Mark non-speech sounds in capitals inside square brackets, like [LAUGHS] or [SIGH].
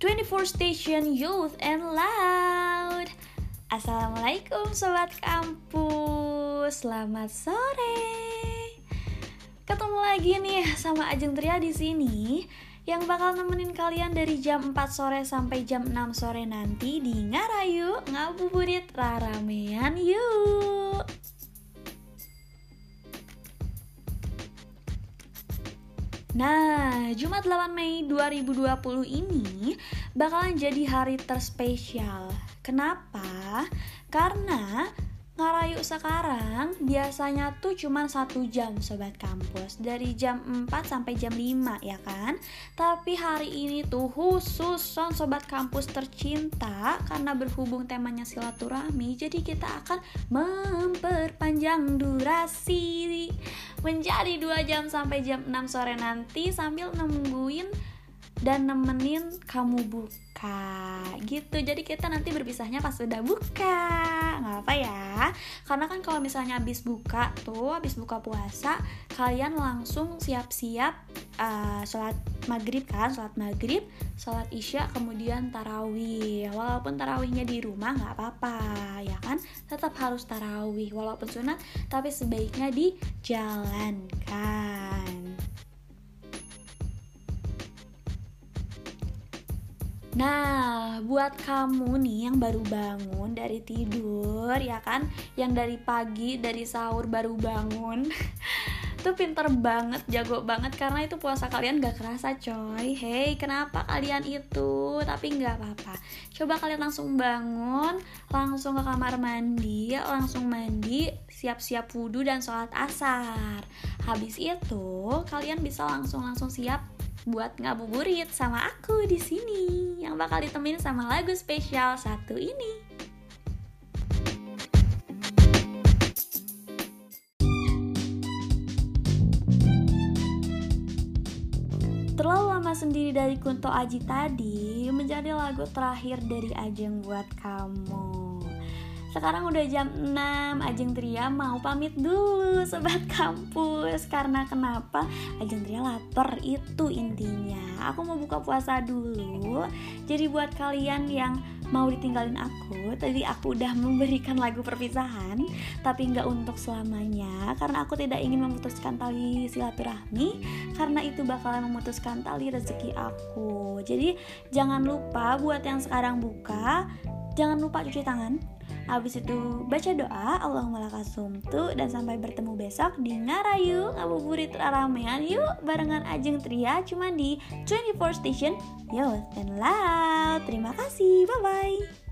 24 Station Youth and Loud. Assalamualaikum Sobat Kampus. Selamat sore. Ketemu lagi nih sama Ajeng Tria di sini yang bakal nemenin kalian dari jam 4 sore sampai jam 6 sore nanti di Ngarayu Ngabuburit Raramean yuk Nah, Jumat 8 Mei 2020 ini bakalan jadi hari terspesial. Kenapa? Karena Ngarayu sekarang biasanya tuh cuma satu jam sobat kampus Dari jam 4 sampai jam 5 ya kan Tapi hari ini tuh khusus son sobat kampus tercinta Karena berhubung temanya silaturahmi Jadi kita akan memperpanjang durasi Menjadi 2 jam sampai jam 6 sore nanti Sambil nungguin dan nemenin kamu buka. Gitu. Jadi kita nanti berpisahnya pas udah buka. Nggak apa ya. Karena kan kalau misalnya habis buka tuh habis buka puasa kalian langsung siap-siap uh, sholat maghrib kan sholat maghrib sholat isya kemudian tarawih. Walaupun tarawihnya di rumah nggak apa-apa ya kan? Tetap harus tarawih walaupun sunat tapi sebaiknya dijalankan Nah, buat kamu nih yang baru bangun dari tidur ya kan, yang dari pagi dari sahur baru bangun, [LAUGHS] tuh pinter banget, jago banget karena itu puasa kalian gak kerasa coy. Hey, kenapa kalian itu? Tapi nggak apa-apa. Coba kalian langsung bangun, langsung ke kamar mandi, langsung mandi, siap-siap wudhu dan sholat asar. Habis itu kalian bisa langsung langsung siap buat ngabuburit sama aku di sini yang bakal ditemenin sama lagu spesial satu ini. Terlalu lama sendiri dari Kunto Aji tadi menjadi lagu terakhir dari Ajeng buat kamu. Sekarang udah jam 6 Ajeng Tria mau pamit dulu Sobat kampus Karena kenapa? Ajeng Tria lapar itu intinya Aku mau buka puasa dulu Jadi buat kalian yang mau ditinggalin aku Tadi aku udah memberikan lagu perpisahan Tapi nggak untuk selamanya Karena aku tidak ingin memutuskan tali silaturahmi Karena itu bakalan memutuskan tali rezeki aku Jadi jangan lupa buat yang sekarang buka Jangan lupa cuci tangan Habis itu baca doa Allahumma lakasumtu dan sampai bertemu besok di Ngarayu ngabuburit ramean yuk barengan Ajeng Tria cuma di 24 Station Yo and Loud. Terima kasih. Bye bye.